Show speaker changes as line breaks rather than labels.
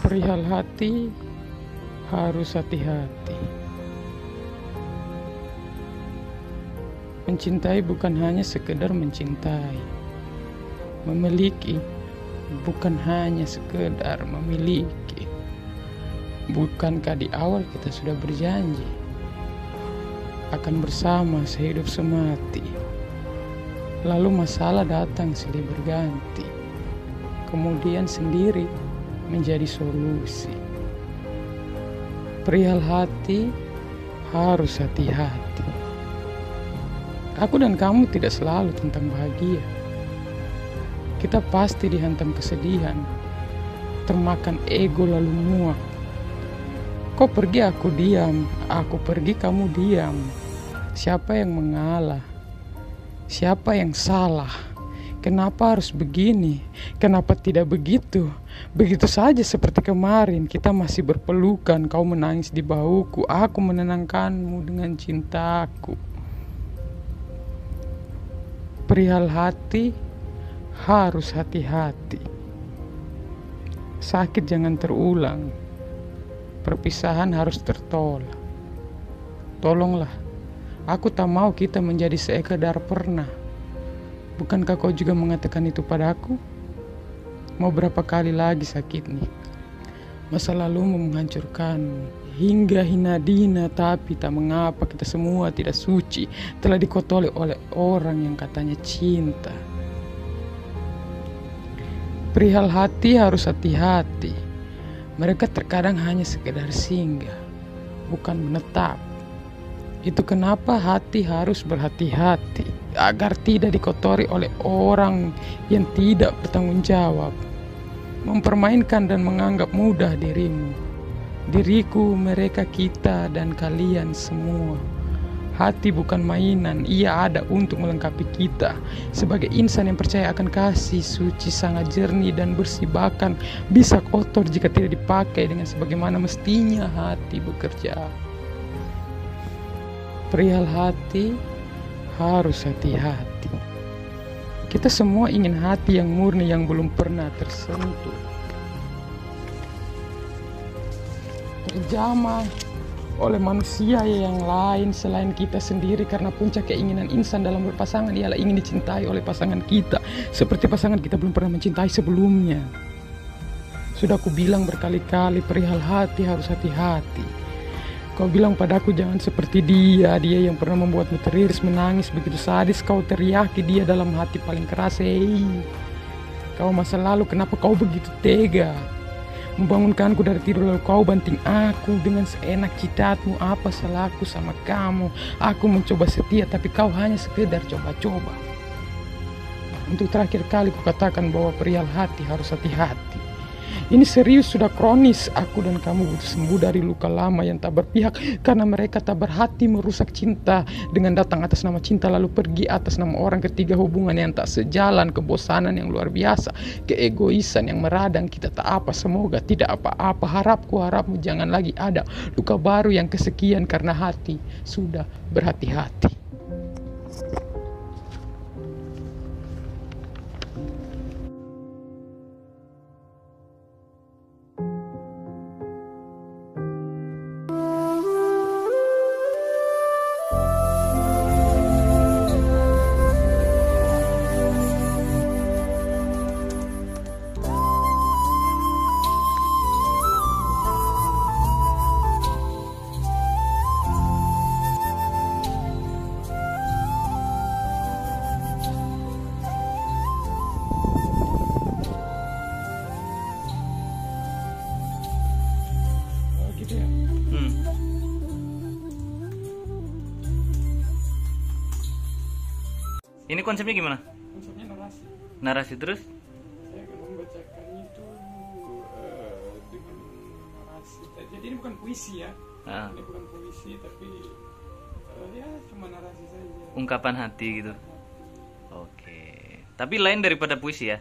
Perihal hati harus hati-hati. Mencintai bukan hanya sekedar mencintai. Memiliki bukan hanya sekedar memiliki. Bukankah di awal kita sudah berjanji akan bersama sehidup semati? Lalu masalah datang silih berganti. Kemudian sendiri menjadi solusi. Perihal hati harus hati-hati. Aku dan kamu tidak selalu tentang bahagia. Kita pasti dihantam kesedihan, termakan ego lalu muak. Kau pergi aku diam, aku pergi kamu diam. Siapa yang mengalah? Siapa yang salah? Kenapa harus begini? Kenapa tidak begitu? Begitu saja seperti kemarin, kita masih berpelukan. Kau menangis di bahuku, aku menenangkanmu dengan cintaku. Perihal hati harus hati-hati. Sakit jangan terulang. Perpisahan harus tertolak. Tolonglah, aku tak mau kita menjadi sekedar pernah Bukankah kau juga mengatakan itu padaku? Mau berapa kali lagi sakit nih? Masa lalu menghancurkan hingga hina dina tapi tak mengapa kita semua tidak suci telah dikotoli oleh orang yang katanya cinta. Perihal hati harus hati-hati. Mereka terkadang hanya sekedar singgah, bukan menetap. Itu kenapa hati harus berhati-hati agar tidak dikotori oleh orang yang tidak bertanggung jawab. Mempermainkan dan menganggap mudah dirimu. Diriku, mereka, kita, dan kalian semua. Hati bukan mainan, ia ada untuk melengkapi kita. Sebagai insan yang percaya akan kasih, suci sangat jernih dan bersih bahkan bisa kotor jika tidak dipakai dengan sebagaimana mestinya hati bekerja. Perihal hati harus hati-hati. Kita semua ingin hati yang murni yang belum pernah tersentuh. Terjamah oleh manusia yang lain selain kita sendiri karena puncak keinginan insan dalam berpasangan ialah ingin dicintai oleh pasangan kita seperti pasangan kita belum pernah mencintai sebelumnya. Sudah aku bilang berkali-kali perihal hati harus hati-hati. Kau bilang padaku jangan seperti dia, dia yang pernah membuatmu teriris menangis. Begitu sadis kau teriaki dia dalam hati paling keras. Hei, kau masa lalu kenapa kau begitu tega? Membangunkanku dari tidur lalu kau banting aku dengan seenak citatmu apa salahku sama kamu? Aku mencoba setia tapi kau hanya sekedar coba-coba. Untuk terakhir kali kukatakan bahwa perihal hati harus hati-hati ini serius sudah kronis. Aku dan kamu butuh sembuh dari luka lama yang tak berpihak karena mereka tak berhati merusak cinta dengan datang atas nama cinta lalu pergi atas nama orang ketiga hubungan yang tak sejalan, kebosanan yang luar biasa, keegoisan yang meradang kita tak apa. Semoga tidak apa-apa. Harapku harapmu jangan lagi ada luka baru yang kesekian karena hati sudah berhati-hati.
Ini konsepnya gimana?
Konsepnya narasi.
Narasi terus?
Saya akan membacakan itu uh, dengan narasi. Jadi ini bukan puisi ya.
Ah.
Ini bukan puisi tapi uh, ya cuma narasi saja.
Ungkapan hati gitu. Oke. Tapi lain daripada puisi ya?